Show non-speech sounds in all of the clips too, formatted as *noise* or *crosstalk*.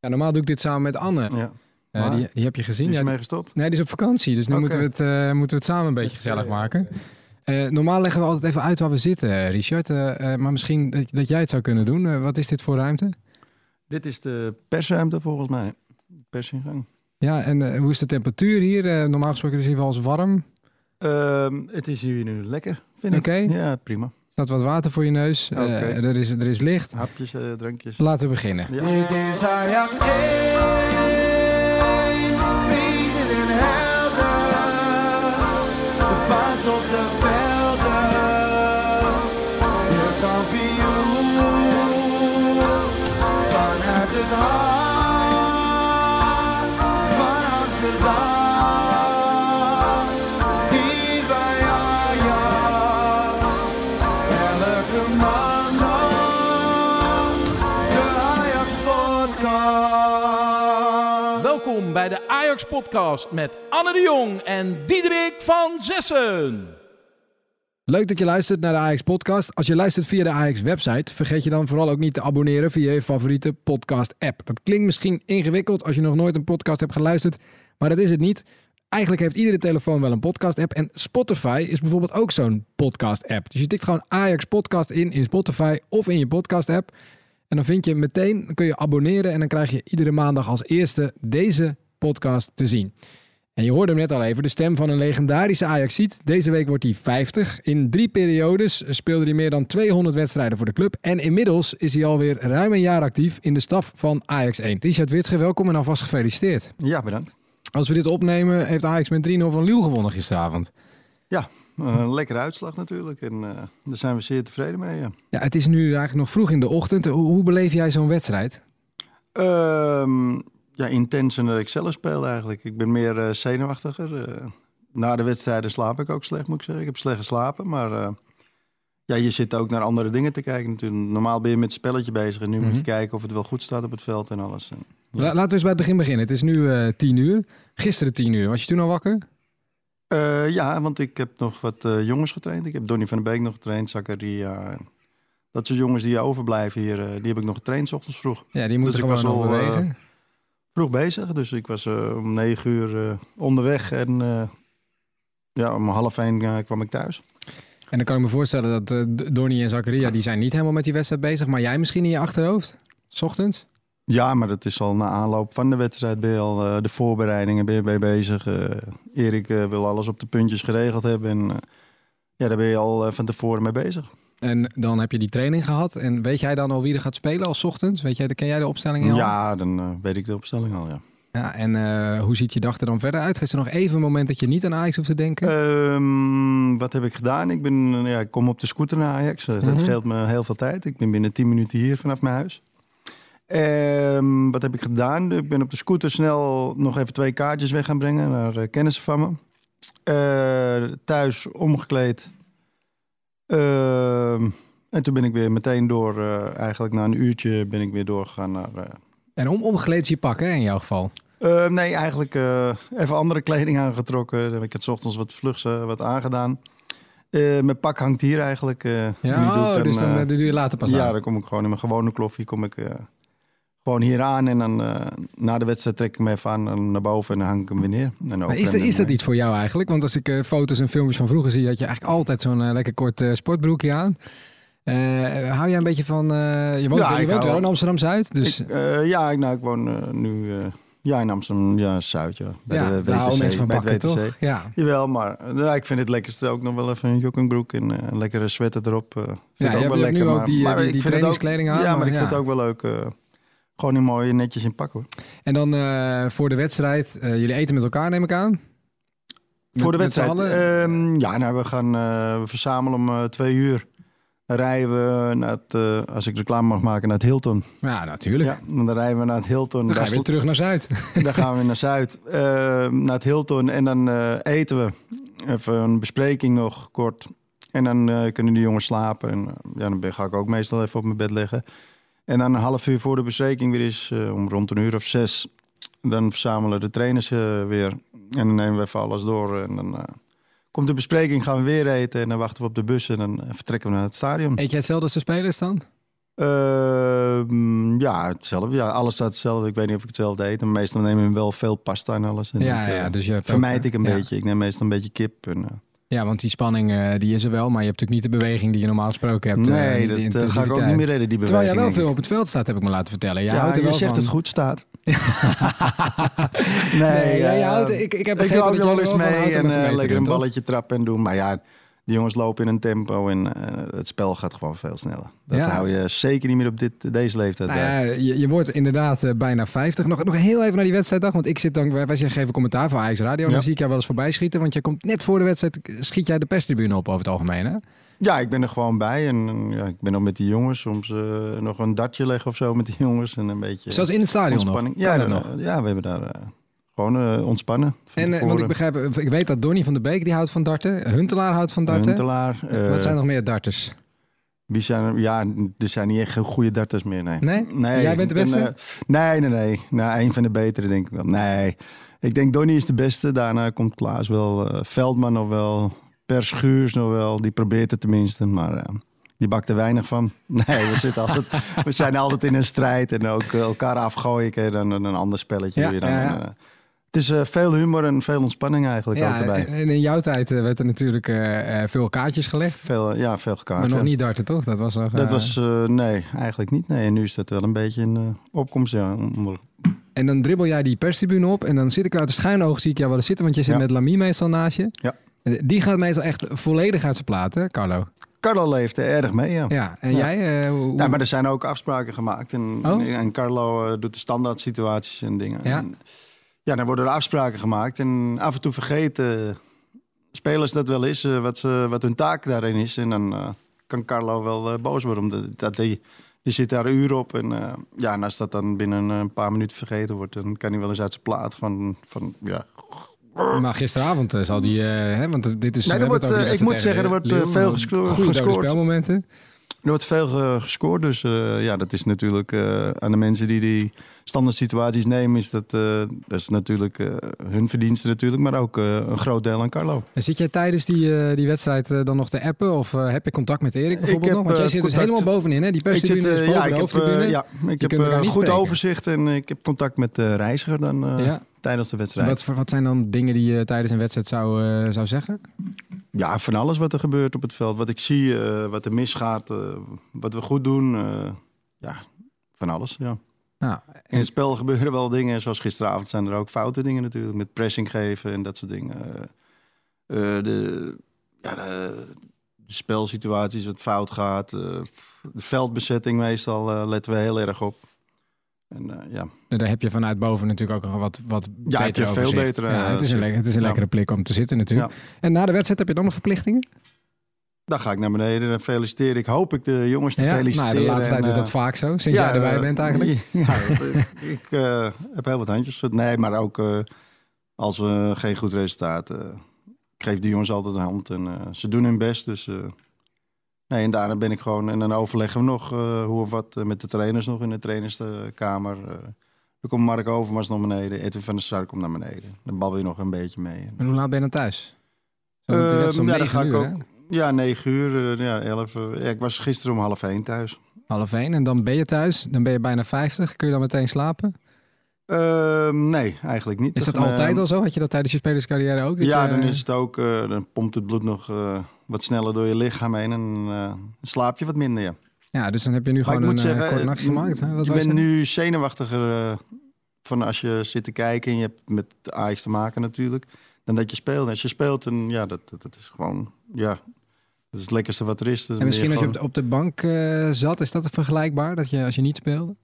Ja, normaal doe ik dit samen met Anne. Ja. Eh, Maar? die, die heb je gezien. Die is Ja, mee gestopt. Nee, die is op vakantie. Dus nu moeten, we het, eh, moeten we het samen een beetje gezellig maken. Eh, normaal leggen we altijd even uit waar we zitten, Richard. Maar misschien dat, dat jij het zou kunnen doen. Wat is dit voor ruimte? Dit is de persruimte volgens mij. Persingang. Ja, en hoe is de temperatuur hier? Eh, normaal gesproken is het hier wel eens warm. Ehm, het is hier nu lekker, vind ik. Oké. Ja, prima. Er staat wat water voor je neus. Eh, er, is, er is licht. Hapjes, eh, drankjes. Laten we beginnen. Ja. Bij de Ajax Podcast met Anne de Jong en Diederik van Zessen. Leuk dat je luistert naar de Ajax podcast. Als je luistert via de Ajax website, vergeet je dan vooral ook niet te abonneren via je favoriete podcast app. Dat klinkt misschien ingewikkeld als je nog nooit een podcast hebt geluisterd, maar dat is het niet. Eigenlijk heeft iedere telefoon wel een podcast app en Spotify is bijvoorbeeld ook zo'n podcast app. Dus je tikt gewoon Ajax podcast in in Spotify of in je podcast app. En dan vind je meteen, dan kun je abonneren en dan krijg je iedere maandag als eerste deze podcast te zien. En je hoorde hem net al even, de stem van een legendarische Ajaxiet. Deze week wordt hij 50. In drie periodes speelde hij meer dan 200 wedstrijden voor de club. En inmiddels is hij alweer ruim een jaar actief in de staf van Ajax 1. Richard Witsche, welkom en alvast gefeliciteerd. ja, bedankt. Als we dit opnemen, heeft Ajax met 3-0 van Lille gewonnen gisteravond. Ja, een lekkere uitslag natuurlijk. En eh, daar zijn we zeer tevreden mee. Ja. Ja, het is nu eigenlijk nog vroeg in de ochtend. Hoe, hoe beleef jij zo'n wedstrijd? Ehm, ja, intenser dan ik zelf speel eigenlijk. Ik ben meer eh, zenuwachtiger. Eh, na de wedstrijden slaap ik ook slecht, moet ik zeggen. Ik heb slecht geslapen, maar eh, ja, je zit ook naar andere dingen te kijken natuurlijk. Normaal ben je met het spelletje bezig en nu moet Mhm. je kijken of het wel goed staat op het veld en alles. En, Ja. Laten we eens bij het begin beginnen. Het is nu 10 uur. Gisteren 10 uur. Was je toen al wakker? Ja, want ik heb nog wat jongens getraind. Ik heb Donny van den Beek nog getraind, Zakaria. Dat soort jongens die overblijven hier, die heb ik nog getraind, 's ochtends vroeg. Ja, die moeten Dus ik gewoon al, bewegen. Vroeg bezig, dus ik was eh, om negen uur eh, onderweg en eh, ja, om half één kwam ik thuis. En dan kan ik me voorstellen dat Donny en Zakaria, die zijn niet helemaal met die wedstrijd bezig. Maar jij misschien in je achterhoofd? 's ochtends? Ja, maar dat is al na aanloop van de wedstrijd ben je al de voorbereidingen ben je mee bezig. Erik wil alles op de puntjes geregeld hebben en ja, daar ben je al van tevoren mee bezig. En dan heb je die training gehad. En weet jij dan al wie er gaat spelen als ochtends? Weet jij, ken jij de opstelling al? Ja, dan eh, weet ik de opstelling al, ja. ja en eh, hoe ziet je dag er dan verder uit? Is er nog even een moment dat je niet aan Ajax hoeft te denken? Ehm, wat heb ik gedaan? Ik, ben, eh, ja, ik kom op de scooter naar Ajax. Eh, Mhm. Dat scheelt me heel veel tijd. Ik ben binnen 10 minuten hier vanaf mijn huis. Ehm, wat heb ik gedaan? Ik ben op de scooter snel nog even twee kaartjes weg gaan brengen naar kennissen van me. Thuis omgekleed. Ehm, en toen ben ik weer meteen door, eh, eigenlijk na een uurtje ben ik weer doorgegaan naar... eh, En om, omgekleed is je pak, hè, in jouw geval. eh, nee, eigenlijk even andere kleding aangetrokken. Ik had 's ochtends wat eh, wat aangedaan. Mijn pak hangt hier eigenlijk. Ja, ik oh, dus dan doe je later pas Ja, aan. dan kom ik gewoon in mijn gewone kloffie. Kom ik gewoon hier aan. En dan eh, na de wedstrijd trek ik hem even aan en naar boven. En dan hang ik hem weer neer. En is, dat, is dat iets voor jou eigenlijk? Want als ik eh, foto's en filmpjes van vroeger zie, had je eigenlijk altijd zo'n eh, lekker kort sportbroekje aan. Hou jij een beetje van... je woont, Ja, je woont wel in Amsterdam-Zuid, dus... Ik, ja, ik, nou, ik woon nu ja, in Amsterdam, ja, Zuid, ja. Bij ja, de WTC, mensen van bij bakken, toch? Ja. Jawel, maar ja, ik vind het lekkerste ook nog wel even een joggingbroek en een lekkere sweater erop. vind Ja, ook wel lekker. nu ook maar, die, eh, maar die- ik die ook- trainingskleding aan, Ja, maar, maar ik vind het ook wel leuk. Gewoon in mooi netjes in pak hoor. En dan eh, voor de wedstrijd, eh, jullie eten met elkaar, neem ik aan? Met- Voor de wedstrijd. ehm, ja, nou, we gaan eh, we verzamelen om twee uur. Rijden we naar het, als ik reclame mag maken, naar het Hilton. ja, natuurlijk. Ja, dan rijden we naar het Hilton. Dan ga Daar je weer terug naar Zuid. *laughs* Dan gaan we naar Zuid, eh, naar het Hilton. En dan eten we. Even een bespreking nog kort. En dan kunnen de jongens slapen. En ja, dan ga ik ook meestal even op mijn bed liggen. En dan een half uur voor de bespreking weer is, eh, om rond een uur of zes. Dan verzamelen de trainers eh, weer. En dan nemen we even alles door. En dan eh, komt de bespreking, gaan we weer eten. En dan wachten we op de bus en dan vertrekken we naar het stadion. Eet jij hetzelfde als de spelers dan? Ehm, ja, hetzelfde. Ja, alles staat hetzelfde. Ik weet niet of ik hetzelfde eet. Maar meestal nemen we wel veel pasta en alles. En Ja, dat, ja, dus je ook, vermijd ik een ja. beetje. Ik neem meestal een beetje kip. En, Ja, want die spanning eh, die is er wel, maar je hebt natuurlijk niet de beweging die je normaal gesproken hebt. eh, nee, dat eh, ga ik ook niet meer redden, die beweging. Terwijl jij wel veel op het veld staat, heb ik me laten vertellen. Jij ja, houdt er je wel zegt van. het goed staat. *laughs* Nee, ja, je houdt, ik, ik heb ik dat wel eens er wel van mee en lekker een balletje trappen en doen. Maar ja, die jongens lopen in een tempo en eh, het spel gaat gewoon veel sneller. Dat Ja. hou je zeker niet meer op dit, deze leeftijd. Nou bij. ja, je, je wordt inderdaad eh, bijna 50. Nog, nog heel even naar die wedstrijddag. Want ik zit dan, wij, wij geven commentaar voor Ajax Radio. En Ja. dan zie ik jou wel eens voorbij schieten. Want je komt net voor de wedstrijd, schiet jij de perstribune op over het algemeen. Hè? Ja, ik ben er gewoon bij. En eh, ja, ik ben ook met die jongens. Soms eh, nog een dartje leggen of zo met die jongens. En een beetje Zelfs in het stadion nog. ontspanning. Ja, nog. eh, ja, we hebben daar eh, eh, ontspannen. van En, eh, want ik begrijp, ik weet dat Donny van der Beek die houdt van darten. Huntelaar houdt van darten. Huntelaar. eh, Wat zijn nog meer darters? Wie zijn er? Ja, er zijn niet echt goede darters meer, nee. Nee? Jij bent de beste? eh, nee, nee, nee. Nou, een van de betere denk ik wel. Nee, ik denk Donny is de beste. Daarna komt Klaas wel. eh, Veldman nog wel. Per Schuurs nog wel. Die probeert het tenminste, maar... eh, die bakt er weinig van. *laughs* Nee, we, zitten altijd, we zijn altijd in een strijd. En ook eh, elkaar afgooien. Dan een ander spelletje Ja, weer. Dan, ja, ja. eh, het is eh, veel humor en veel ontspanning eigenlijk ook erbij. en in jouw tijd eh, werd er natuurlijk eh, veel kaartjes gelegd. Veel, ja, veel gekaart. Maar nog ja. niet darten, toch? Dat was nog, Dat was, nee, eigenlijk niet. Nee, en nu is dat wel een beetje in opkomst. Ja, onder- En dan dribbel jij die perstribune op. En dan zit ik uit de schuine ogen, zie ik jou wel eens zitten. Want je zit Ja. met Lamy meestal naast je. Ja. Die gaat meestal echt volledig uit zijn plaat, hè, Carlo? Carlo leeft er erg mee, ja. Ja, en Ja. jij? hoe- Ja, maar er zijn ook afspraken gemaakt. En, Oh. en Carlo doet de standaard situaties en dingen. Ja. En, ja, dan worden er afspraken gemaakt. En af en toe vergeten spelers dat wel eens, eh, wat, ze, wat hun taak daarin is. En dan eh, kan Carlo wel eh, boos worden. Omdat dat die, die zit daar uren op. En, ja, en als dat dan binnen een paar minuten vergeten wordt... dan kan hij wel eens uit zijn plaat van... van ja. Maar gisteravond eh, zal die... hè, want dit is... Nee, er wordt, ik moet zeggen, er wordt, veel gesco- gescoord. spelmomenten. Er wordt veel ge- gescoord, dus ja, dat is natuurlijk aan de mensen die die standaard situaties nemen, is dat, eh, dat is natuurlijk eh, hun verdienste natuurlijk, maar ook eh, een groot deel aan Carlo. En zit jij tijdens die, die wedstrijd dan nog te appen? Of heb je contact met Erik bijvoorbeeld heb, nog? Want jij zit dus helemaal bovenin, hè? Die perstribune is boven ja, ik heb, ja, ik heb niet goed spreken. overzicht en ik heb contact met de reiziger dan Ja. tijdens de wedstrijd. Wat, wat zijn dan dingen die je tijdens een wedstrijd zou, zou zeggen? Ja, van alles wat er gebeurt op het veld. Wat ik zie, wat er misgaat, wat we goed doen. ja, van alles, ja. Nou, In het spel gebeuren wel dingen, zoals gisteravond zijn er ook foute dingen natuurlijk, met pressing geven en dat soort dingen. Eh, eh, de, ja, de, de spelsituaties wat fout gaat, eh, de veldbezetting meestal letten we heel erg op. En ja, daar heb je vanuit boven natuurlijk ook nog wat, wat Ja, beter veel betere, Ja, het is een, het is een lekkere plek om te zitten natuurlijk. En na de wedstrijd heb je dan nog verplichtingen? Dan ga ik naar beneden, dan feliciteer ik. Hoop ik de jongens te ja, feliciteren. nou, de laatste en, tijd is eh, dat vaak zo, sinds jij erbij eh, bent eigenlijk. *laughs* Ja, ik eh, heb heel wat handjes. Nee, maar ook eh, als we geen goed resultaat... eh, ik geef die jongens altijd een hand en eh, ze doen hun best. Dus, eh, nee, en daarna ben ik gewoon... En dan overleggen we nog eh, hoe of wat eh, met de trainers nog in de trainerskamer. eh dan komt Mark Overmars naar beneden. Edwin van der Sar komt naar beneden. Dan babbel je nog een beetje mee. En hoe laat ben je dan thuis? Zo, Ehm, ja, dan ga ik ook... hè? Ja, negen uur, eh, ja, elf. eh, ja, ik was gisteren om half één thuis. Half één. En dan ben je thuis. Dan ben je bijna 50. Kun je dan meteen slapen? Ehm, nee, eigenlijk niet. Is dat Dan, eh, altijd al zo? Had je dat tijdens je spelerscarrière ook? Ja, je- dan is het ook, eh, dan pompt het bloed nog wat sneller door je lichaam heen en slaap je wat minder. Ja. Ja, dus dan heb je nu Maar gewoon een zeggen, kort nachtje gemaakt. Hè? Wat je bent zeggen? nu zenuwachtiger van als je zit te kijken en je hebt met de Ajax te maken natuurlijk, dan dat je speelt. En als je speelt, dan ja, dat, dat, dat is gewoon, ja, dat is het lekkerste wat er is. En misschien als je op de, op de bank eh, zat, is dat vergelijkbaar? Dat je als je niet speelde?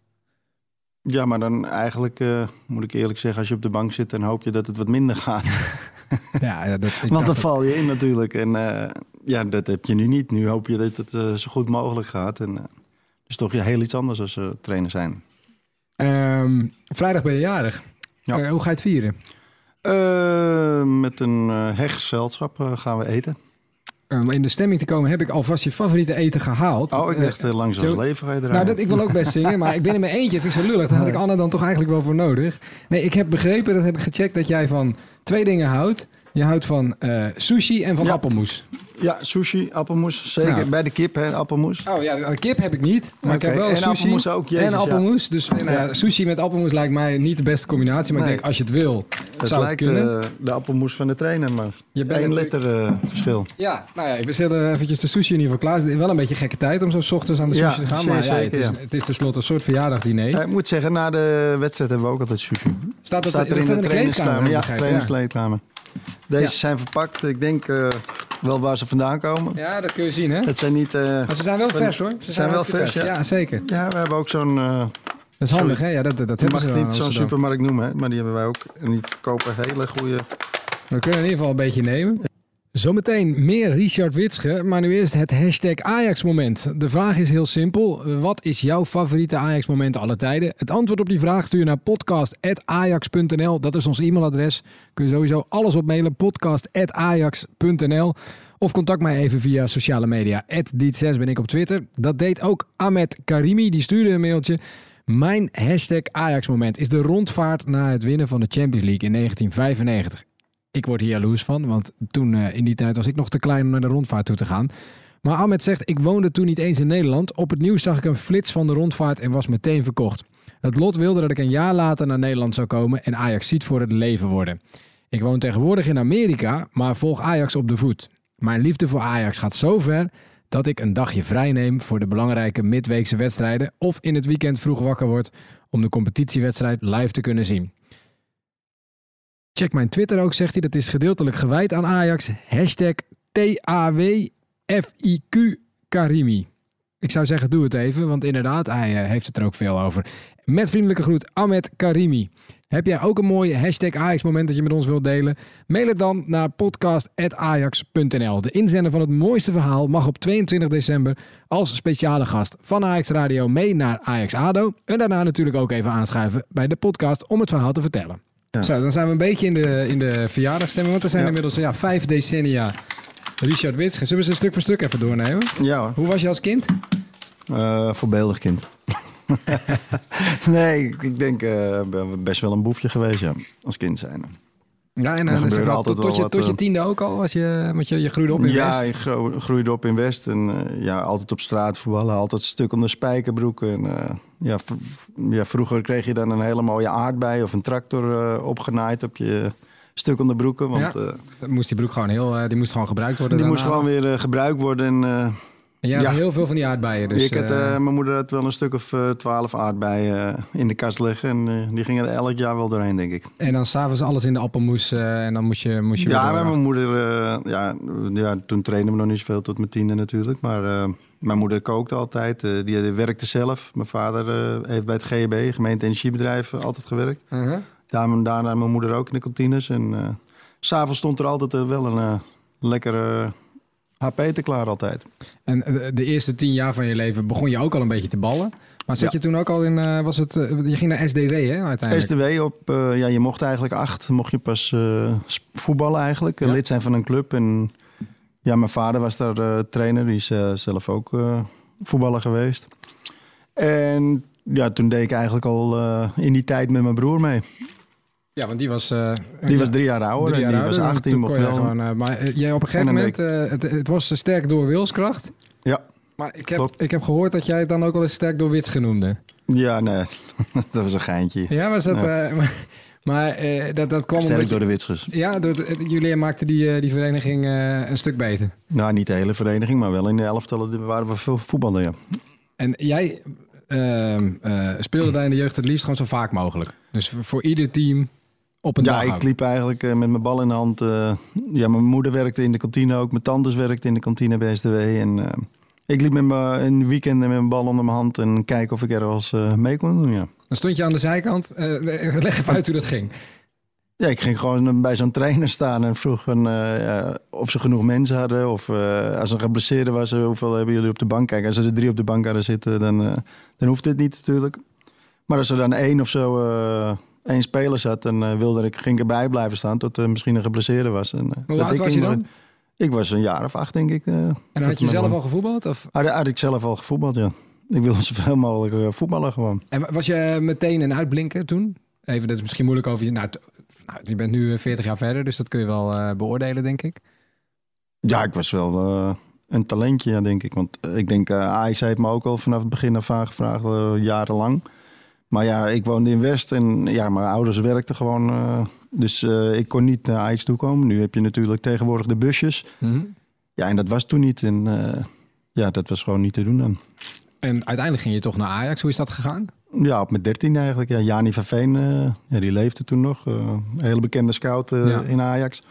Ja, maar dan eigenlijk, eh, moet ik eerlijk zeggen, als je op de bank zit, dan hoop je dat het wat minder gaat. *laughs* Ja, ja dat, *laughs* Want dan val je in natuurlijk. En eh, ja, dat heb je nu niet. Nu hoop je dat het zo goed mogelijk gaat. En eh, is toch ja, heel iets anders als trainer zijn. Ehm, vrijdag ben je jarig. Ja. Hoe ga je het vieren? Met een hecht gezelschap eh, gaan we eten. Om in de stemming te komen heb ik alvast je favoriete eten gehaald. Oh, ik Eh, dacht uh, langs als leven ga je Nou, dat, ik wil ook best *laughs* zingen, maar ik ben in mijn eentje. Vind ik zo lullig. Daar had ik Anne dan toch eigenlijk wel voor nodig. Nee, ik heb begrepen, dat heb ik gecheckt, dat jij van twee dingen houdt. Je houdt van eh, sushi en van Ja. appelmoes. Ja, sushi, appelmoes. Zeker. Nou. Bij de kip, hè, appelmoes. Oh ja, kip heb ik niet. Maar ik heb wel en sushi. appelmoes ook, jezus, en appelmoes. Dus nou ja, sushi met appelmoes lijkt mij niet de beste combinatie. Maar ik denk, als je het wil, Het zou het lijkt kunnen. eh, de appelmoes van de trainer, maar Je bent 1 natuurlijk- liter eh, verschil. Ja, nou ja, we zetten eventjes de sushi in ieder geval klaar. Het is wel een beetje gekke tijd om zo ochtends aan de Ja, sushi te gaan. zeer Maar ja, het, is, het is tenslotte een soort verjaardagsdiner. Ja, ik moet zeggen, na de wedstrijd hebben we ook altijd sushi. Staat dat, Staat er in de de kleedkamer? Ja, ik, trainingskleedkamer. Deze Ja. zijn verpakt. Ik denk eh, wel waar ze vandaan komen. Ja, dat kun je zien, hè? Het zijn niet... eh, Maar ze zijn wel vers, hoor. Ze zijn wel vers, ja. Ja, zeker. ja, we hebben ook zo'n... eh, Dat is handig, hè? Ja, dat, dat hebben mag ze niet zo'n supermarkt noemen, hè, maar die hebben wij ook. En die verkopen hele goede... We kunnen in ieder geval een beetje nemen. Zometeen meer Richard Witsche, maar nu eerst het hashtag Ajax-moment. De vraag is heel simpel. Wat is jouw favoriete Ajax-moment alle tijden? Het antwoord op die vraag stuur je naar podcast.ajax.nl. Dat is ons e-mailadres. Kun je sowieso alles op mailen. podcast.ajax.nl Of contact mij even via sociale media. Diet6 ben ik op Twitter. Dat deed ook Ahmed Karimi. Die stuurde een mailtje. Mijn hashtag Ajax-moment is de rondvaart na het winnen van de Champions League in 1995. Ik word hier jaloers van, want toen eh, in die tijd was ik nog te klein om naar de rondvaart toe te gaan. Maar Ahmed zegt, ik woonde toen niet eens in Nederland. Op het nieuws zag ik een flits van de rondvaart en was meteen verkocht. Het lot wilde dat ik een jaar later naar Nederland zou komen en Ajax ziet voor het leven worden. Ik woon tegenwoordig in Amerika, maar volg Ajax op de voet. Mijn liefde voor Ajax gaat zo ver dat ik een dagje vrij neem voor de belangrijke midweekse wedstrijden of in het weekend vroeg wakker word om de competitiewedstrijd live te kunnen zien. Check mijn Twitter ook, zegt hij. Dat is gedeeltelijk gewijd aan Ajax. Hashtag TAWFIQ Karimi. Ik zou zeggen, doe het even, want inderdaad, hij eh, heeft het er ook veel over. Met vriendelijke groet, Ahmed Karimi. Heb jij ook een mooi hashtag Ajax moment dat je met ons wilt delen? Mail het dan naar podcast.ajax.nl. De inzender van het mooiste verhaal mag op 22 december als speciale gast van Ajax Radio mee naar Ajax ADO. En daarna natuurlijk ook even aanschuiven bij de podcast om het verhaal te vertellen. Ja. Zo, dan zijn we een beetje in de, in de verjaardagstemming, want er zijn Ja. inmiddels ja, vijf decennia Richard Wits. Zullen we ze stuk voor stuk even doornemen? Ja hoor. Hoe was je als kind? Eh, voorbeeldig kind. *laughs* *laughs* nee, ik- denk ben best wel een boefje geweest, ja. Als kind zijn. Ja, en Er dan gebeurde zeg maar, altijd tot, tot, je, wat, tot je eh, tiende ook al, was je, want je, je groeide op in ja, West. ik gro- groeide op in West. En eh, ja, altijd op straat voetballen. Altijd stuk onder spijkerbroek. En, eh, ja, ja, vroeger kreeg je dan een hele mooie aardbei of een tractor eh, opgenaaid op je stuk onder broeken. Want Ja. eh, moest die broek gewoon heel, eh, die moest gewoon gebruikt worden. die moest gewoon weer eh, gebruikt worden. En, eh, En jij had ja. heel veel van die aardbeien. Dus, ik had, eh, eh, mijn moeder had wel een stuk of eh, twaalf aardbeien in de kast liggen. En die gingen er elk jaar wel doorheen, denk ik. en dan s'avonds alles in de appelmoes en dan moest je, moest je Ja, maar mijn moeder, ja, ja, toen trainen we nog niet zoveel tot mijn tiende natuurlijk. Maar mijn moeder kookte altijd. die werkte zelf. Mijn vader heeft bij het GEB, gemeente energiebedrijf, altijd gewerkt. Uh-huh. Daarna, daarna mijn moeder ook in de kantines. En s s'avonds stond er altijd wel een lekkere HP te klaar altijd. En de, de eerste tien jaar van je leven begon je ook al een beetje te ballen. Maar zat Ja. je toen ook al in, eh, was het, eh, je ging naar SDW hè, uiteindelijk? SDW op, eh, ja, je mocht eigenlijk acht, mocht je pas eh, voetballen eigenlijk. Ja. Lid zijn van een club. En ja, mijn vader was daar eh, trainer, die is eh, zelf ook eh, voetballer geweest. En ja, toen deed ik eigenlijk al eh, in die tijd met mijn broer mee. Ja, want die was... eh, Die ja, was drie jaar ouder drie en die was ouder, en 18, toen mocht wel. Gewoon, eh, maar eh, jij op een gegeven moment, het, het was sterk door wilskracht. Ja, Maar ik heb, Klopt. ik heb gehoord dat jij het dan ook wel eens sterk door wits genoemde. ja, nee, *laughs* dat was een geintje. Ja, was dat... Ja. *laughs* maar dat, dat kwam Sterk door de witsers. Ja, door jullie maakten die, die vereniging een stuk beter. Nou, niet de hele vereniging, maar wel in de elftallen waren we veel voetballen, ja. En jij ehm, eh, speelde daar in de jeugd het liefst gewoon zo vaak mogelijk. Dus voor, voor ieder team op een Ja, dag. ik liep eigenlijk eh, met mijn bal in de hand. eh, ja, mijn moeder werkte in de kantine ook. Mijn tantes werkten in de kantine bij SDW. En eh, ik liep met mijn, in de weekenden met mijn bal onder mijn hand en kijken of ik er als mee kon doen, ja. Dan stond je aan de zijkant. Leg even uit hoe dat ging. Ja, ik ging gewoon bij zo'n trainer staan en vroeg van, ja, of ze genoeg mensen hadden. Of eh, als een geblesseerde was, hoeveel hebben jullie op de bank? Kijk, als er drie op de bank hadden zitten, dan, eh, dan hoeft het niet natuurlijk. Maar als er dan één of zo, één speler zat, dan eh, wilde ik, ging ik erbij blijven staan tot er misschien een geblesseerde was. En, eh, Hoe dat oud ik was je dan? Ik was een jaar of acht, denk ik. eh, En had je zelf al gevoetbald? Of? Had, had ik zelf al gevoetbald, ja. Ik wilde *laughs* zoveel mogelijk eh, voetballen gewoon. En was je meteen een uitblinker toen? Even, dat is misschien moeilijk over je... Nou, Nou, je bent nu eh, 40 jaar verder, dus dat kun je wel eh, beoordelen, denk ik. Ja, ik was wel eh, een talentje, ja, denk ik. Want eh, ik denk, eh Ajax heeft me ook al vanaf het begin af aan gevraagd, eh, jarenlang. Maar ja, ik woonde in West en ja, mijn ouders werkten gewoon. eh, dus eh, ik kon niet naar Ajax toekomen. Nu heb je natuurlijk tegenwoordig de busjes. Ja, en dat was toen niet. En eh, ja, dat was gewoon niet te doen dan. En uiteindelijk ging je toch naar Ajax. Hoe is dat gegaan? Ja, op mijn dertien eigenlijk. Ja, Jani van Veen, ja, die leefde toen nog. Een hele bekende scout Ja. in Ajax.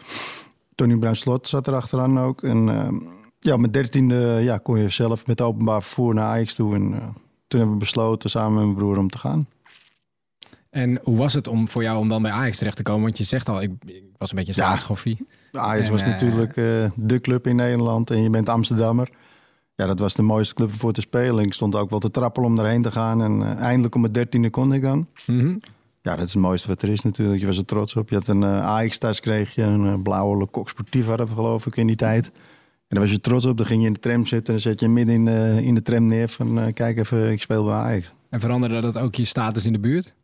Tony Bruin Slot zat er achteraan ook. En ja, op mijn dertiende ja, kon je zelf met openbaar vervoer naar Ajax toe. En toen hebben we besloten samen met mijn broer om te gaan. En hoe was het om voor jou om dan bij Ajax terecht te komen? Want je zegt al, ik, ik was een beetje een Ja. Ajax En, was eh, natuurlijk eh, de club in Nederland en je bent Amsterdammer. Ja, dat was de mooiste club voor te spelen. Ik stond ook wel te trappelen om daarheen te gaan. En eh, eindelijk om mijn dertiende kon ik dan. Mhm. Ja, dat is het mooiste wat er is natuurlijk. Je was er trots op. Je had een Ajax-tas, kreeg je een blauwe Le Coq Sportief hadden we geloof ik in die tijd. En daar was je trots op. Dan ging je in de tram zitten en dan zet je midden in, de- in de tram neer van eh, kijk even, ik speel bij Ajax. En veranderde dat ook je status in de buurt?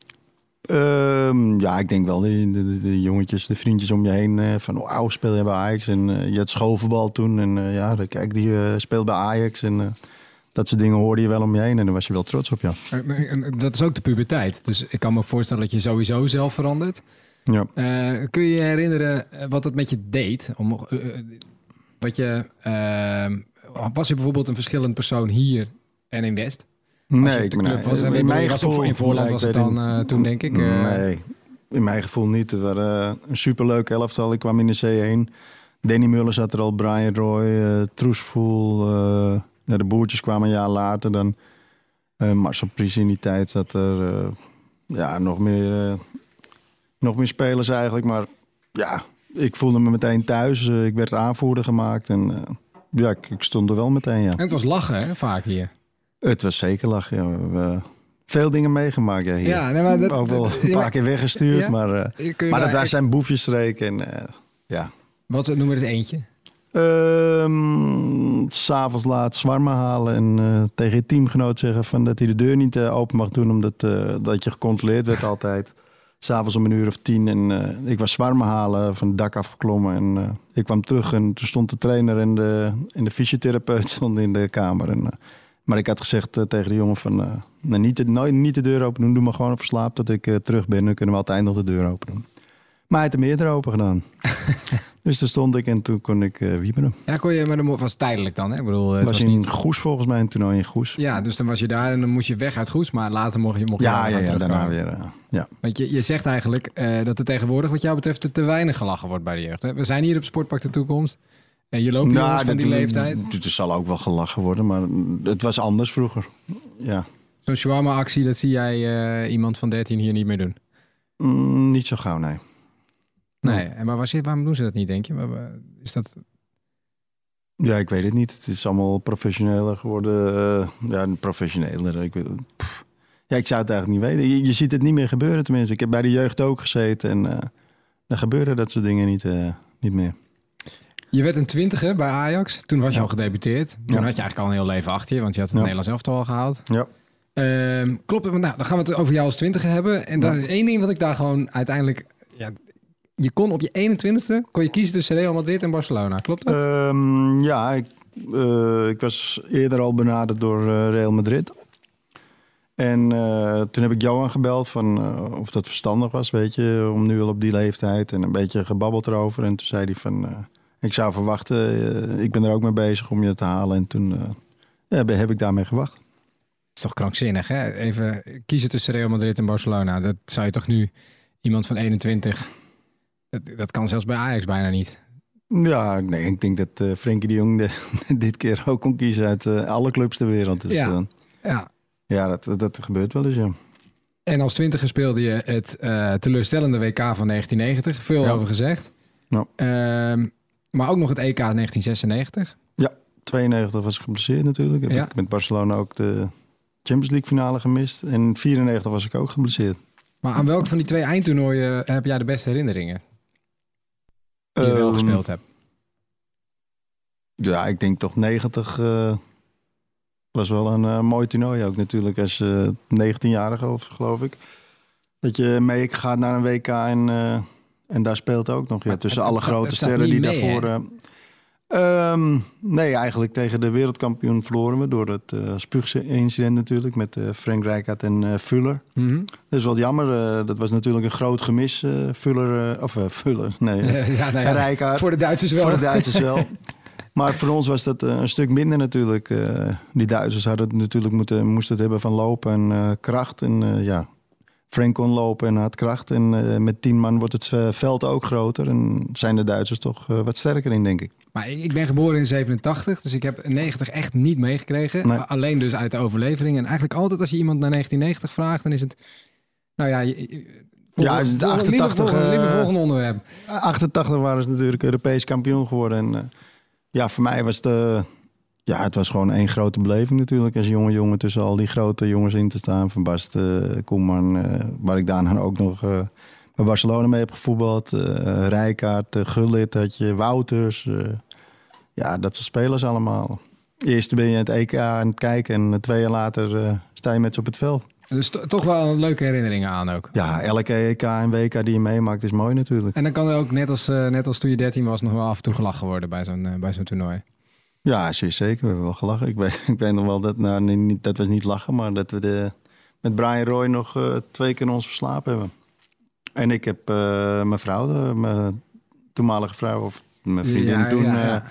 Ehm, ja, ik denk wel de, de, de- jongetjes, de vriendjes om je heen eh, van wauw, speel je bij Ajax. En eh, je had schoolvoetbal toen en eh, ja, dan kijk, die eh, speelt bij Ajax. En eh, dat soort dingen hoorde je wel om je heen en daar was je wel trots op, ja. Eh, Dat is ook de puberteit. Dus ik kan me voorstellen dat je sowieso zelf verandert. ja. Eh, kun je je herinneren eh, wat het met je deed? Om, eh, eh, wat je, eh, was je bijvoorbeeld een verschillend persoon hier en in West? Nee, ik was, in mijn gevoel... in Voorland was het dan niet. eh, toen, denk ik. eh, Nee, in mijn gevoel niet. Het was eh, een superleuk elftal. Ik kwam in de C1. Danny Muller zat er al, Brian Roy, eh Troesvoel. ja, de boertjes kwamen een jaar later dan. Marcel Pries in die tijd zat er. ja, nog meer, nog meer spelers eigenlijk. Maar ja, ik voelde me meteen thuis. Eh, ik werd aanvoerder gemaakt. En eh, ja, ik, ik stond er wel meteen, ja. En het was lachen, hè, vaak hier. Het was zeker lachen. Ja. We veel dingen meegemaakt ja, hier. Ja, nee, maar dat- ook wel dat- een paar keer weggestuurd. Ja? Maar, je maar dat daar- daar zijn boefjesstreek. En ja. Wat noem er eens eentje? Ehm, S'avonds laat zwarmen halen en tegen je teamgenoot zeggen van dat hij de deur niet open mag doen, omdat dat je gecontroleerd werd altijd. S'avonds om een uur of tien en eh, ik was zwarmen halen, van het dak afgeklommen en eh, ik kwam terug en toen stond de trainer en de, de fysiotherapeut *laughs* stonden in de kamer. En, eh, maar ik had gezegd tegen de jongen van, nou, niet, de, niet de deur open doen, doe maar gewoon even slaap tot ik terug ben, dan kunnen we altijd nog de deur open doen. Maar hij heeft er meer open gedaan. *laughs* dus toen stond ik en toen kon ik eh wieberen. Ja, kon je, maar dat was tijdelijk dan, hè? Ik bedoel, het Het was, was in niet... Goes volgens mij, een toernooi in Goes. Ja, dus dan was je daar en dan moest je weg uit Goes, maar later mocht je, mocht je Ja, daar ja, ja daarna weer. eh, ja. Want je, je zegt eigenlijk eh, dat er tegenwoordig, wat jou betreft, er te weinig gelachen wordt bij de jeugd. Hè? We zijn hier op Sportpark de Toekomst. En je loopt jongens van die dat- leeftijd. dat- Er zal ook wel gelachen worden, maar het was anders vroeger. Ja, Zo'n shawarma-actie, dat zie jij eh, iemand van 13 hier niet meer doen. Mm, niet zo gauw, nee. Nee, en maar waar zit, waarom doen ze dat niet, denk je? Waar- waar- Is dat... Ja, ik weet het niet. Het is allemaal professioneler geworden. eh, ja, professioneler. Ik, weet, pff. ja, ik zou het eigenlijk niet weten. Je, je ziet het niet meer gebeuren tenminste. Ik heb bij de jeugd ook gezeten en eh dan gebeuren dat soort dingen niet, eh, niet meer. Je werd een twintiger bij Ajax. Toen was je Ja. al gedebuteerd. Toen Ja. had je eigenlijk al een heel leven achter je, want je had het Ja. Nederlands elftal al gehaald. Ja. Ehm, klopt, nou, dan gaan we het over jou als twintiger hebben. En dan Ja. één ding wat ik daar gewoon uiteindelijk... Ja, je kon op je 21ste kon je kiezen tussen Real Madrid en Barcelona. Klopt dat? Ehm, ja, ik, eh, ik was eerder al benaderd door eh, Real Madrid. En eh, toen heb ik Johan gebeld van of dat verstandig was, weet je, om nu al op die leeftijd en een beetje gebabbeld erover. En toen zei hij van, ik zou verwachten, ik ben er ook mee bezig om je te halen. En toen ja, heb ik daarmee gewacht. Het is toch krankzinnig, hè? Even kiezen tussen Real Madrid en Barcelona. Dat zou je toch nu iemand van 21... Dat, dat kan zelfs bij Ajax bijna niet. Ja, nee, ik denk dat eh Frenkie de Jong de- *laughs* dit keer ook kon kiezen uit eh, alle clubs ter wereld. Dus, Ja. ja, Ja. ja dat, dat, gebeurt wel eens, ja. En als twintiger speelde je het eh, teleurstellende WK van 1990. Veel Ja. over gezegd. Ja. Ehm, maar ook nog het EK 1996. 92 was ik geblesseerd natuurlijk. Heb Ja. ik met Barcelona ook de Champions League finale gemist. En 94 was ik ook geblesseerd. Maar aan welke van die twee eindtoernooien heb jij de beste herinneringen? Die je wel Ehm, gespeeld hebt. Ja, ik denk toch 90 eh, was wel een eh, mooi toernooi ook natuurlijk. Als je 19-jarige of geloof ik. Dat je mee gaat naar een WK en, eh, En daar speelt ook nog, ja, tussen het- alle het grote het sterren die mee, daarvoor... eh, ehm, nee, eigenlijk tegen de wereldkampioen verloren we door het uh, spuugincident natuurlijk met eh, Frank Rijkaard en eh Fuller. Mhm. Dat is wat jammer. eh, dat was natuurlijk een groot gemis. eh Fuller, eh, of eh, Fuller, nee. *laughs* eh, ja, nou en ja, Rijkaard. voor de Duitsers wel. Voor de Duitsers wel. *laughs* Maar voor ons was dat eh, een stuk minder natuurlijk. Eh, die Duitsers hadden het natuurlijk moeten, moesten het hebben van lopen en eh, kracht. En eh, ja, Frank kon lopen en had kracht. En eh, met tien man wordt het eh, veld ook groter. En zijn de Duitsers toch eh, wat sterker in, denk ik. Maar ik ben geboren in 87, dus ik heb 90 echt niet meegekregen. Nee. Alleen dus uit de overlevering. En eigenlijk altijd als je iemand naar 1990 vraagt, dan is het... Nou ja, je- Ja, volgende- de volgende- liever 88, volgende- liever eh, volgende onderwerp. 88 waren ze natuurlijk Europees kampioen geworden. En ja, voor mij was het... ja, het was gewoon één grote beleving natuurlijk. Als jonge jongen tussen al die grote jongens in te staan. Van Basten, Koeman, eh, waar ik daarna ook nog eh, bij Barcelona mee heb gevoetbald. eh Rijkaard, Gullit had je, Wouters. ja, dat soort spelers allemaal. Eerst ben je het EK aan het kijken en twee jaar later sta je met ze op het veld. Dus to- toch wel leuke herinneringen aan ook. Ja, elke EK en WK die je meemaakt is mooi natuurlijk. En dan kan er ook, net als, net als toen je 13 was, nog wel af en toe gelachen worden bij zo'n bij zo'n toernooi. Ja, zeker. We hebben wel gelachen. Ik weet, *laughs* ik weet nog wel dat, nou, niet, dat was niet lachen, maar dat we de, met Brian Roy nog eh, twee keer ons verslapen hebben. En ik heb eh, mijn vrouw, de- mijn toenmalige vrouw, of mijn vriendin Ja, toen, ja, ja. eh,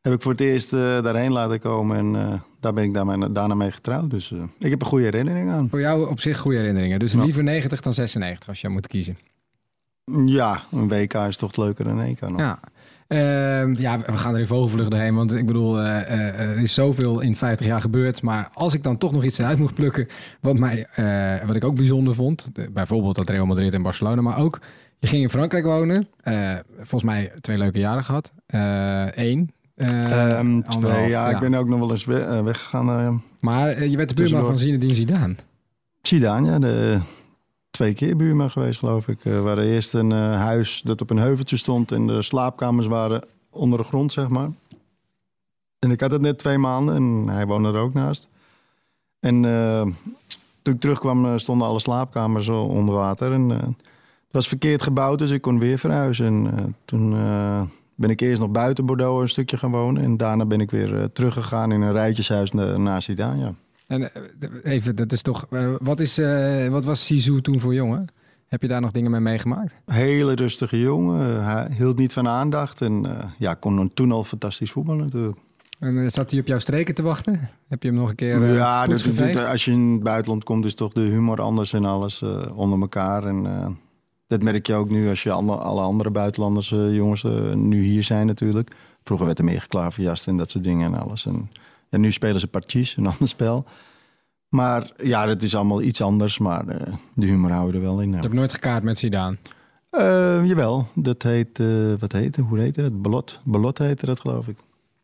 heb ik voor het eerst daarheen laten komen. En daar ben ik daarmee, daarna mee getrouwd. Dus ik heb een goede herinnering aan. Voor jou op zich goede herinneringen. Dus liever 90 dan 96 als je moet kiezen. Ja, een WK is toch leuker dan een EK nog. Ja. Ehm, ja, we gaan er even vogelvlucht doorheen. Want ik bedoel, eh, eh, er is zoveel in 50 jaar gebeurd. Maar als ik dan toch nog iets eruit moet plukken. Wat, mij, eh, wat ik ook bijzonder vond. bijvoorbeeld dat Real Madrid en Barcelona. Maar ook, je ging in Frankrijk wonen. Volgens mij twee leuke jaren gehad. Eén. eh, Ehm, twee, ja, ik ben ook nog wel eens we- weggegaan. Maar je werd de buurman van Zinedine Zidane. Zidane, ja, de, twee keer buurman geweest, geloof ik. We waren eerst een eh, huis dat op een heuveltje stond en de slaapkamers waren onder de grond, zeg maar. En ik had het net twee maanden en hij woonde er ook naast. En eh, toen ik terugkwam eh, stonden alle slaapkamers eh, onder water. En, eh, het was verkeerd gebouwd, dus ik kon weer verhuizen. En eh, toen eh, ben ik eerst nog buiten Bordeaux een stukje gaan wonen. En daarna ben ik weer eh, teruggegaan in een rijtjeshuis na- naast ja. En eh, even, dat is toch. eh, wat, is, eh, wat was Sisu toen voor jongen? Heb je daar nog dingen mee meegemaakt? Hele rustige jongen. Hij hield niet van aandacht. En eh, ja, kon toen al fantastisch voetballen natuurlijk. En zat hij op jouw streken te wachten? Heb je hem nog een keer ja, dat- als je in het buitenland komt, is toch de humor anders en alles onder elkaar. En dat merk je ook nu als je alle, alle andere buitenlanders, eh, jongens, nu hier zijn natuurlijk. Vroeger werd er meer geklaverjast en dat soort dingen en alles. En ja, nu spelen ze partjes, een *laughs* ander spel. Maar ja, dat is allemaal iets anders. Maar eh, de humor houden er wel in. ja. Ik heb nooit gekaart met Zidane. Eh, jawel, dat heet, eh, wat heet het? Hoe heette dat? Balot. Balot heette dat, geloof ik.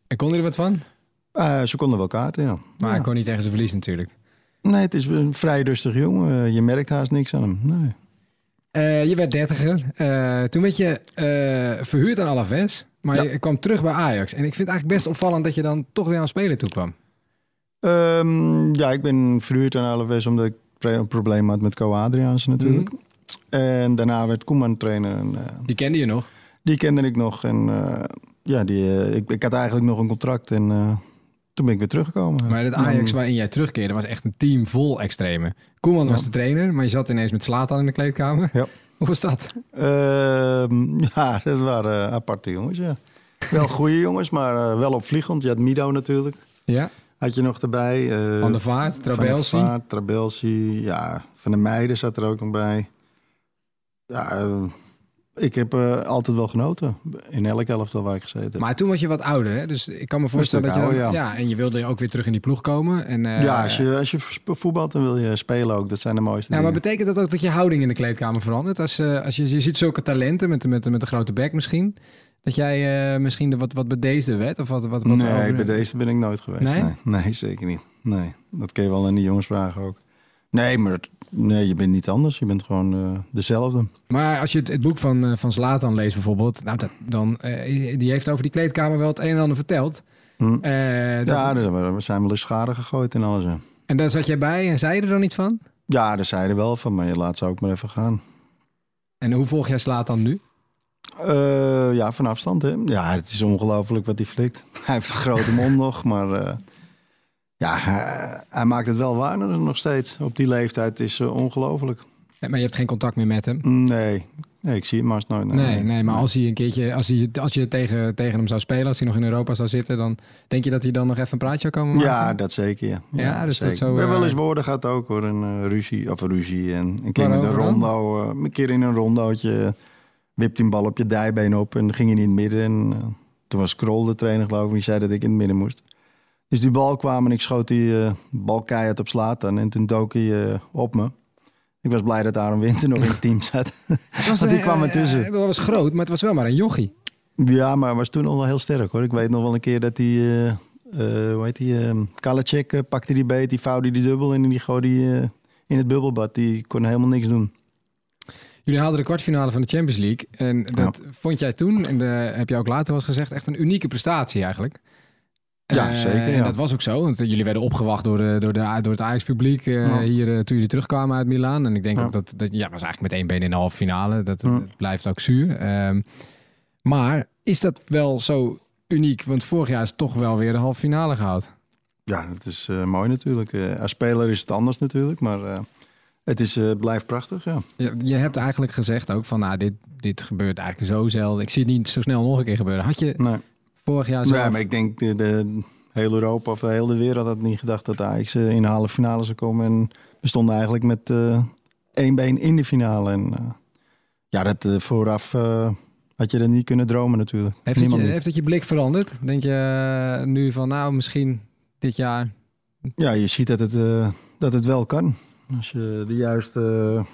En kon hij er wat van? Ze konden wel kaarten, ja. Maar Ja. hij kon niet tegen zijn verlies natuurlijk. Nee, het is een vrij rustig jongen. Je merkt haast niks aan hem. Nee. Je werd dertiger. Toen werd je verhuurd aan Alaves. Maar Ja. je kwam terug bij Ajax. En ik vind het eigenlijk best opvallend dat je dan toch weer aan spelen toe kwam. Ehm, ja, ik ben verhuurd aan Alaves omdat ik een probleem had met Co Adriaanse natuurlijk. En daarna werd Koeman trainer. En, eh, Die kende je nog. die kende ik nog. En eh, ja, die, eh, ik, ik had eigenlijk nog een contract. En toen ben ik weer teruggekomen. Maar het Ajax waarin jij terugkeerde was echt een team vol extreme. Koeman was de trainer, maar je zat ineens met Slatan in de kleedkamer. Ja. Hoe was dat? Ehm, ja, dat waren aparte jongens, ja. Wel goede jongens, maar eh, wel opvliegend. Je had Mido natuurlijk. Ja, Had je nog erbij. eh, Van der Vaart, Van der Trabelsi. Vaart, Trabelsi, ja. Van de Meijden zat er ook nog bij. Ja, eh, ik heb eh, altijd wel genoten. In elk elftal waar ik gezeten heb. Maar toen was je wat ouder, hè? Dus ik kan me voorstellen dat je... dan- ja. en je wilde ook weer terug in die ploeg komen. En, eh, ja, als je, als je voetbalt, dan wil je spelen ook. Dat zijn de mooiste Ja, maar dingen. betekent dat ook dat je houding in de kleedkamer verandert? Als, eh, als je, je ziet zulke talenten met, met, met een grote bek misschien... dat jij misschien de wat, wat bedeesder werd? Of wat, wat, wat nee, over- deze ben ik nooit geweest. Nee? Nee? Nee, zeker niet. Nee, dat kun je wel aan die jongens vragen ook. Nee, maar nee, je bent niet anders. Je bent gewoon eh, dezelfde. Maar als je het, het boek van, eh, van Zlatan leest bijvoorbeeld... Nou, dat, dan, eh, die heeft over die kleedkamer wel het een en ander verteld. Hm. Dat- ja, er zijn wel eens schade gegooid en alles. hè. En daar zat jij bij en zei je er dan niet van? Ja, daar zeiden wel van, maar je laat ze ook maar even gaan. En hoe volg jij Zlatan nu? Ja, van afstand. Hè? Ja, het is ongelooflijk wat hij flikt. *laughs* Hij heeft een grote mond nog, maar ja, hij, hij maakt het wel waar nog steeds. Op die leeftijd is uh, ongelooflijk. Ja, maar je hebt geen contact meer met hem? Nee, nee ik zie hem maar nooit. Nee, nee, maar als hij een keertje, als, hij, als je tegen, tegen hem zou spelen, als hij nog in Europa zou zitten, dan denk je dat hij dan nog even een praatje zou komen maken? Ja, dat zeker. Ja, ja, dus zeker. dat zo. We hebben wel eh, eens woorden gehad ook hoor, een uh, ruzie of een ruzie en een keer Waarover met een rondo, uh, een keer in een rondootje wipt hij een bal op je dijbeen op en ging hij in het midden. En, toen was Krol de trainer geloof ik, die zei dat ik in het midden moest. Dus die bal kwam en ik schoot die uh, bal keihard op Slatan en toen dook hij uh, op me. Ik was blij dat Aaron Winter nog in het team zat. *laughs* Het was, Want die kwam ertussen. Het was groot, maar het was wel maar een jochie. Ja, maar was toen al heel sterk hoor. Ik weet nog wel een keer dat hij, hoe heet die, uh, Kalacek pakte die beet, die vouwde die dubbel en die gooide die in het bubbelbad. Die kon helemaal niks doen. Jullie haalden de kwartfinale van de Champions League. En dat ja. vond jij toen, en de, heb je ook later wel eens gezegd, echt een unieke prestatie eigenlijk. Ja, uh, zeker. Ja. En dat was ook zo, want jullie werden opgewacht door, de, door, de, door het Ajax-publiek uh, ja. hier uh, toen jullie terugkwamen uit Milaan. En ik denk ook dat, dat, ja, was eigenlijk met één been in de halve finale. Dat, dat blijft ook zuur. Um, maar is dat wel zo uniek? Want vorig jaar is toch wel weer de halve finale gehaald. Ja, dat is uh, mooi natuurlijk. Als speler is het anders natuurlijk, maar het is, blijft prachtig, ja. Je, je, hebt eigenlijk gezegd ook van, nou, dit, dit gebeurt eigenlijk zo zelden. Ik zie het niet zo snel nog een keer gebeuren. Had je nee. Vorig jaar zelf... Ja, maar ik denk de, de hele Europa of de hele wereld had niet gedacht dat Ajax in de halve finale zou komen. En we stonden eigenlijk met één been in de finale. En ja, dat vooraf had je dat niet kunnen dromen natuurlijk. Heeft het, je, heeft het je blik veranderd? Denk je nu van nou misschien dit jaar? Ja, je ziet dat het, dat het wel kan. Als je de juiste,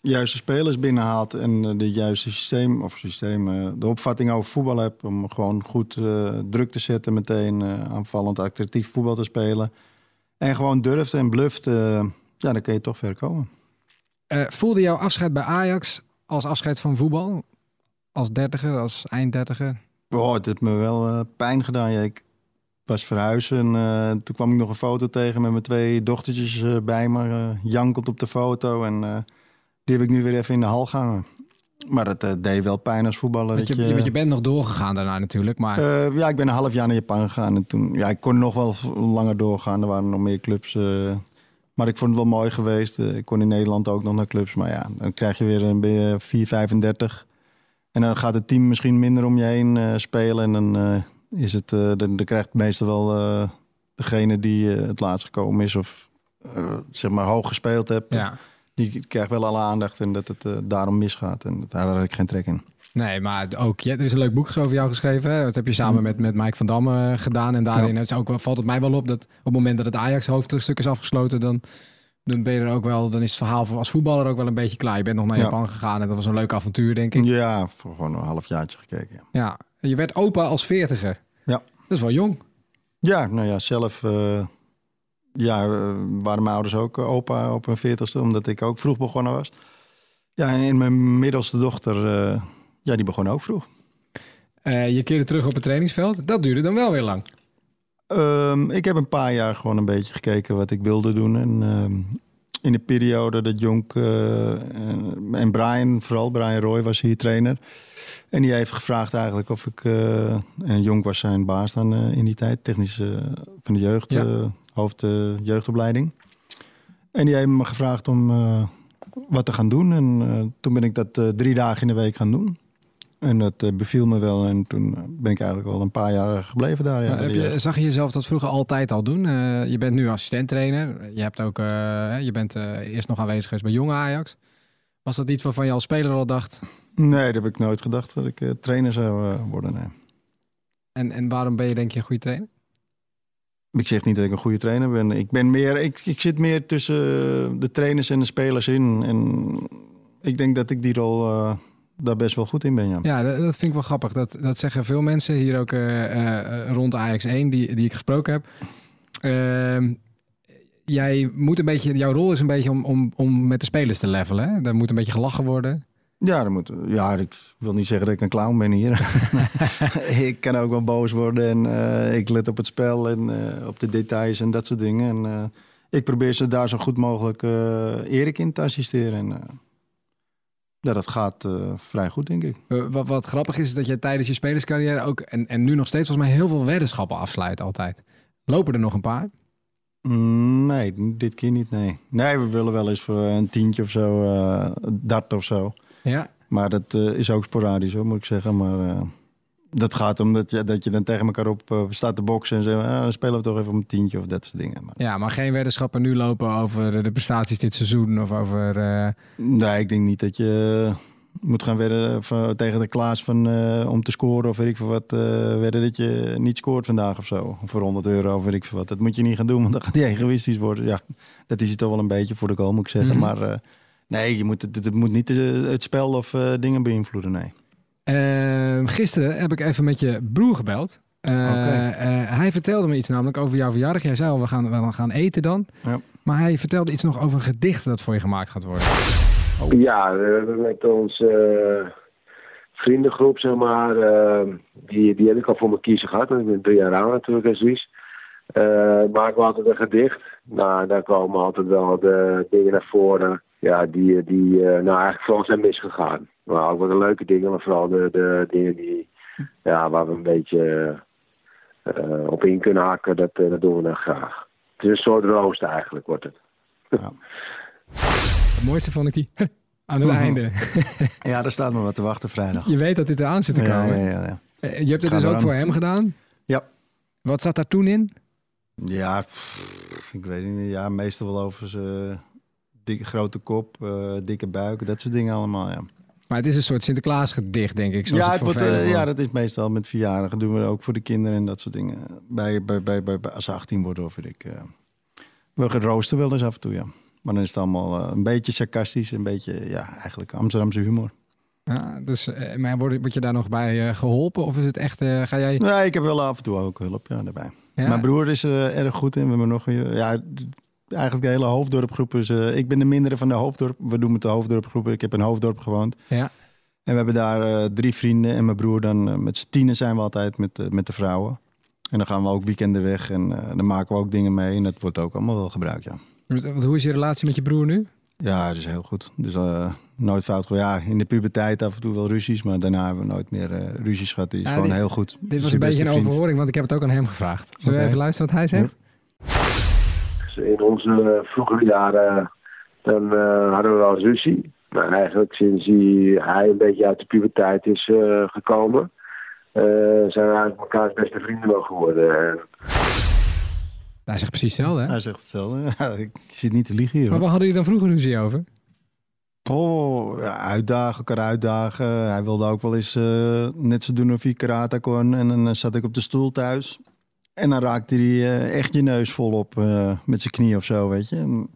juiste spelers binnenhaalt en de juiste systeem, of systeem, de opvatting over voetbal hebt om gewoon goed druk te zetten, meteen aanvallend attractief voetbal te spelen. En gewoon durft en bluft, ja, dan kun je toch ver komen. voelde jouw afscheid bij Ajax als afscheid van voetbal? als dertiger, als einddertiger? Oh, het heeft me wel pijn gedaan. Ja, ik was verhuizen en toen kwam ik nog een foto tegen met mijn twee dochtertjes bij me. jankend op de foto en die heb ik nu weer even in de hal gehangen. Maar dat deed wel pijn als voetballer. Want je, dat je, je bent nog doorgegaan daarna natuurlijk, maar... ja, ik ben een half jaar naar Japan gegaan en toen... Ja, ik kon nog wel langer doorgaan. Er waren nog meer clubs... maar ik vond het wel mooi geweest. ik kon in Nederland ook nog naar clubs. Maar ja, dan krijg je weer een beetje 4, 35... En dan gaat het team misschien minder om je heen spelen. En dan, is het, dan, dan, krijgt meestal wel degene die het laatst gekomen is of zeg maar hoog gespeeld hebt. Ja. Die krijgt wel alle aandacht en dat het daarom misgaat. En daar had ik geen trek in. Nee, maar ook, ja, er is een leuk boek over jou geschreven. Dat heb je samen met, met Mike van Damme gedaan. En daarin ja. is ook wel, valt het mij wel op dat op het moment dat het Ajax hoofdstuk is afgesloten, dan dan ben je er ook wel, dan is het verhaal als voetballer ook wel een beetje klaar. Je bent nog naar Ja. Japan gegaan en dat was een leuk avontuur, denk ik. Ja, voor gewoon een halfjaartje gekeken. Ja, Ja, je werd opa als veertiger. Ja. Dat is wel jong. ja nou ja, zelf eh, ja, eh, waren mijn ouders ook eh, opa op hun veertigste, omdat ik ook vroeg begonnen was. Ja, en mijn middelste dochter, eh, ja, die begon ook vroeg. Je keerde terug op het trainingsveld. Dat duurde dan wel weer lang. Ehm, ik heb een paar jaar gewoon een beetje gekeken wat ik wilde doen. En ehm, in de periode dat Jonk en, Brian, vooral Brian Roy was hier trainer. En die heeft gevraagd eigenlijk of ik... en Jonk was zijn baas dan in die tijd. Technisch eh, van de jeugd, Ja. Hoofd eh, jeugdopleiding. En die heeft me gevraagd om eh, wat te gaan doen. En eh, toen ben ik dat drie dagen in de week gaan doen. En dat beviel me wel. En toen ben ik eigenlijk al een paar jaar gebleven daar. Ja, heb je, zag je jezelf dat vroeger altijd al doen? Je bent nu assistent-trainer. Je, hebt ook, je bent eerst nog aanwezig geweest bij jonge Ajax. Was dat iets waarvan je als speler al dacht? Nee, dat heb ik nooit gedacht dat ik trainer zou worden. Nee. En, en waarom ben je denk je een goede trainer? Ik zeg niet dat ik een goede trainer ben. Ik, ben meer, ik, ik zit meer tussen de trainers en de spelers in. En ik denk dat ik die rol eh, daar best wel goed in ben. Ja. Dat vind ik wel grappig. Dat, dat zeggen veel mensen hier ook eh, eh, rond Ajax 1 die, die ik gesproken heb. Ehm, jij moet een beetje, jouw rol is een beetje om, om, om met de spelers te levelen. Hè? Daar moet een beetje gelachen worden. Ja, dat moet, ja, ik wil niet zeggen dat ik een clown ben hier. *laughs* ik kan ook wel boos worden en eh, ik let op het spel en eh, op de details en dat soort dingen. En eh, ik probeer ze daar zo goed mogelijk Erik in te assisteren. En, ja, dat gaat vrij goed, denk ik. Wat, wat grappig is, is dat je tijdens je spelerscarrière ook, en, en nu nog steeds volgens mij heel veel weddenschappen afsluit altijd. Lopen er nog een paar? Mm, nee, dit keer niet, nee. Nee, we willen wel eens voor een tientje of zo, dart of zo. Ja. Maar dat eh, is ook sporadisch, hoor, moet ik zeggen. Maar eh, dat gaat om dat je, dat je dan tegen elkaar op eh, staat te boksen en zo. ah, dan spelen we toch even om een tientje of dat soort dingen. Maar, Ja, maar geen weddenschappen nu lopen over de prestaties dit seizoen of over... nee, ik denk niet dat je moet gaan wedden tegen de Klaas van, om te scoren of weet ik veel wat. eh wedden dat je niet scoort vandaag of zo. Voor 100 euro of weet ik veel wat. Dat moet je niet gaan doen, want dan gaat hij egoïstisch worden. Ja, dat is het toch wel een beetje voor de goal, moet ik zeggen. Mhm. Maar nee, je moet, het, het moet niet eh, het spel of eh, dingen beïnvloeden, nee. Ehm, gisteren heb ik even met je broer gebeld. Eh, eh, hij vertelde me iets namelijk over jouw verjaardag. Jij zei al, we gaan, we gaan eten dan. Ja. Maar hij vertelde iets nog over een gedicht dat voor je gemaakt gaat worden. Ja, we hebben met onze vriendengroep, zeg maar, eh, die, die heb ik al voor mijn kiezen gehad. want Ik ben drie jaar oud natuurlijk als Wies. Eh maken we altijd een gedicht. Nou, daar komen altijd wel de dingen naar voren. Ja, die, die eh, nou eigenlijk vooral zijn misgegaan. Maar ook wel de leuke dingen, maar vooral de, de dingen die, ja, waar we een beetje eh, op in kunnen hakken, dat, eh, dat doen we dan graag. Het is een soort rooster eigenlijk, wordt het. Het mooiste vond ik die *laughs* aan het einde. Ja, daar staat me wat te wachten vrijdag. Je weet dat dit eraan zit te Ja, komen. ja, ja, ja. Eh, Je hebt het Ga dus ook voor hem gedaan? Ja. Wat zat daar toen in? Ja, pff, ik weet niet. Ja, meestal wel over zijn dikke grote kop, eh, dikke buik, dat soort dingen allemaal, ja. Maar het is een soort Sinterklaas gedicht, denk ik. Zoals ja, het wordt, eh, ja, dat is meestal met verjaardagen. doen we ook voor de kinderen en dat soort dingen. Bij, bij, bij, bij, bij- als ze 18 worden of weet ik. eh we roosten wel eens af en toe, ja. Maar dan is het allemaal een beetje sarcastisch, een beetje, ja, eigenlijk Amsterdamse humor. Ja, dus, maar word, word je daar nog bij eh, geholpen? Of is het echt, ga jij... Nee, ik heb wel af en toe ook hulp ja, daarbij. Ja? Mijn broer is er erg goed in. We hebben nog een, ja, eigenlijk de hele hoofddorpgroep is. eh, ik ben de mindere van de hoofddorp. We doen het de hoofddorpgroep. Ik heb in hoofddorp gewoond. Ja. En we hebben daar eh, drie vrienden en mijn broer dan eh, met z'n tienen zijn we altijd met, met de vrouwen. En dan gaan we ook weekenden weg en dan maken we ook dingen mee. En dat wordt ook allemaal wel gebruikt, ja. Hoe is je relatie met je broer nu? Ja, dat is heel goed. Dus nooit fout. Ja, in de puberteit af en toe wel ruzies, maar daarna hebben we nooit meer eh, ruzies gehad. Die is Ja, gewoon dit- heel goed. Dit is was een beetje een overhoring, want ik heb het ook aan hem gevraagd. Zullen we even luisteren wat hij zegt? In onze vroegere jaren dan, eh, hadden we wel eens ruzie. Maar eigenlijk sinds hij, hij een beetje uit de puberteit is eh, gekomen, eh, zijn we eigenlijk elkaars beste vrienden wel geworden. En Hij zegt precies hetzelfde, hè? Hij zegt hetzelfde. *laughs* Ja, ik zit niet te liegen hier. Maar waar hadden jullie dan vroeger ruzie over? Oh, ja, uitdagen, elkaar uitdagen. Hij wilde ook wel eens eh, net zo doen of hij karate kon. En dan zat ik op de stoel thuis. En dan raakte hij eh, echt je neus volop eh met zijn knie of zo, weet je. En,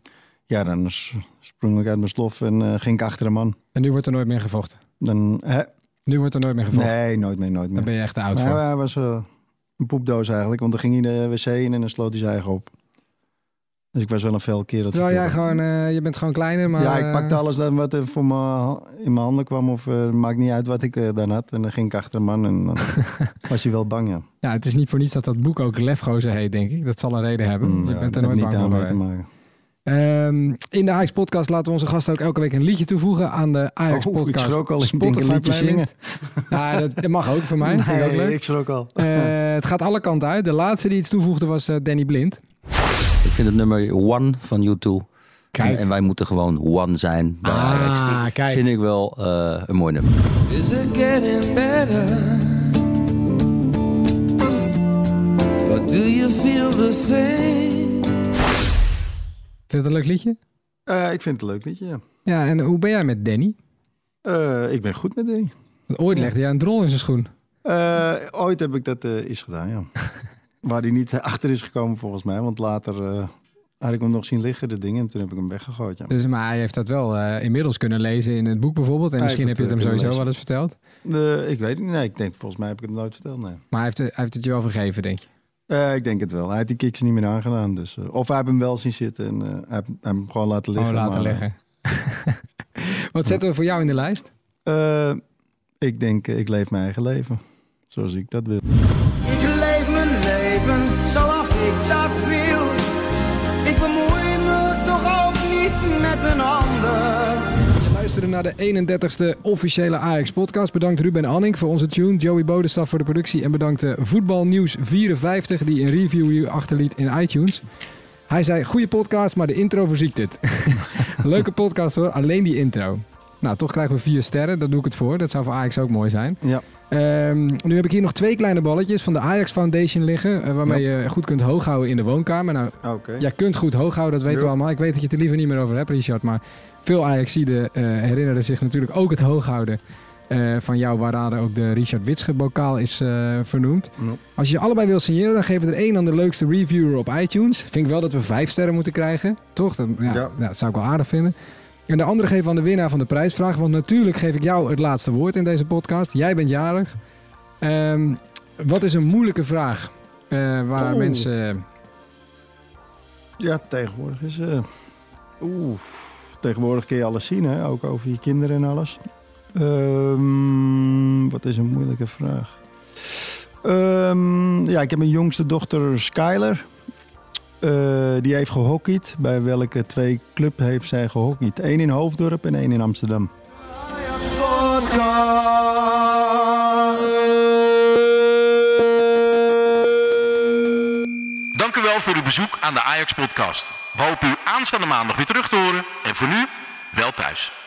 ja, dan sprong ik uit mijn slof en eh, ging ik achter een man. En nu wordt er nooit meer gevochten. Dan, hè? Nu wordt er nooit meer gevochten. Nee, nooit meer, nooit Dan meer. ben je echt te oud Maar voor. hij was een poepdoos eigenlijk, want dan ging hij de wc in en dan sloot hij zijn eigen op. Dus ik was wel een fel keer dat Terwijl jij gewoon, eh, je bent gewoon kleiner, maar... ja, ik eh, pakte alles dan wat er voor me in mijn handen kwam. Of eh, maakt niet uit wat ik eh, dan had. En dan ging ik achter een man en dan *laughs* was hij wel bang, ja. Ja, het is niet voor niets dat dat boek ook Lefgozer heet, denk ik. Dat zal een reden hebben. Mm, je ja, bent er nooit bang voor te maken. Ehm, in de Ajax podcast laten we onze gasten ook elke week een liedje toevoegen aan de Ajax Oh, ik podcast schrok al. Ik een liedje playlist. Ja, *laughs* dat, dat mag ook voor mij. Ik ook leuk. ik schrok al. Het gaat alle kanten uit. De laatste die iets toevoegde was Danny Blind. Ik vind het nummer One van U2. Kijk. En, en wij moeten gewoon One zijn bij Ajax. Ah, kijk. Vind ik wel eh, een mooi nummer. Is it getting better? Or do you feel the same? Vind je het een leuk liedje? Eh, ik vind het een leuk liedje, ja. Ja, en hoe ben jij met Danny? Eh, ik ben goed met. Want ooit legde jij een drol in zijn schoen. Eh, ooit heb ik dat eh eens gedaan, ja. *laughs* Waar hij niet *laughs* achter is gekomen volgens mij. Want later eh, had ik hem nog zien liggen, de dingen. En toen heb ik hem weggegooid, ja. Dus, maar hij heeft dat wel eh, inmiddels kunnen lezen in het boek bijvoorbeeld. En Hij misschien heb je het hem eh, sowieso wel eens verteld. Ik weet het niet. Nee, ik denk, volgens mij heb ik het nooit verteld, nee. Maar hij heeft, hij heeft het je wel vergeven, denk je? Ik denk het wel. Hij heeft die kicks niet meer aangedaan. Dus, of hij heeft hem wel zien zitten en hij heeft hij heeft hem gewoon laten liggen. Gewoon laten maar, liggen. *laughs* Wat zetten we voor jou in de lijst? ik denk, ik leef mijn eigen leven. Zoals ik dat wil. Ik dat wil. Ik bemoei me toch ook niet met een ander. Je luistert luisterde naar de 31ste officiële Ajax-podcast. Bedankt Ruben Anning voor onze tune, Joey Bodestaf voor de productie en bedankt eh, Voetbalnieuws 54 die een review achterliet in iTunes. Hij zei, goede podcast, maar de intro verziekt het. *laughs* Leuke podcast hoor, alleen die intro. Nou, toch krijgen we vier sterren, daar doe ik het voor. Dat zou voor Ajax ook mooi zijn. Ja. Ehm, nu heb ik hier nog twee kleine balletjes van de Ajax Foundation liggen, eh, waarmee je goed kunt hoog houden in de woonkamer. Nou, Oké. Jij kunt goed hoog houden, dat weten we allemaal. Ik weet dat je het er liever niet meer over hebt, Richard. Maar veel Ajaxiden eh herinneren zich natuurlijk ook het hooghouden eh van jou, waaraan ook de Richard Witsche-bokaal is eh, vernoemd. Als je je allebei wil signeren, dan geef er één aan de leukste reviewer op iTunes. Vind ik wel dat we vijf sterren moeten krijgen, toch? Dat, ja, Ja. ja, dat zou ik wel aardig vinden. En de andere geven aan de winnaar van de prijsvraag. Want natuurlijk geef ik jou het laatste woord in deze podcast. Jij bent jarig. Ehm, wat is een moeilijke vraag eh, waar Oeh. mensen... Ja, tegenwoordig is... eh Oeh. Tegenwoordig kun je alles zien, hè? Ook over je kinderen en alles. Ehm, wat is een moeilijke vraag? Ehm, ja, ik heb een jongste dochter, Skyler. Eh, die heeft gehockeyd. Bij welke twee club heeft zij gehockeyd? Eén in Hoofddorp en één in Amsterdam. Ajax podcast. Dank u wel voor uw bezoek aan de Ajax Podcast. We hopen u aanstaande maandag weer terug te horen. En voor nu, wel thuis.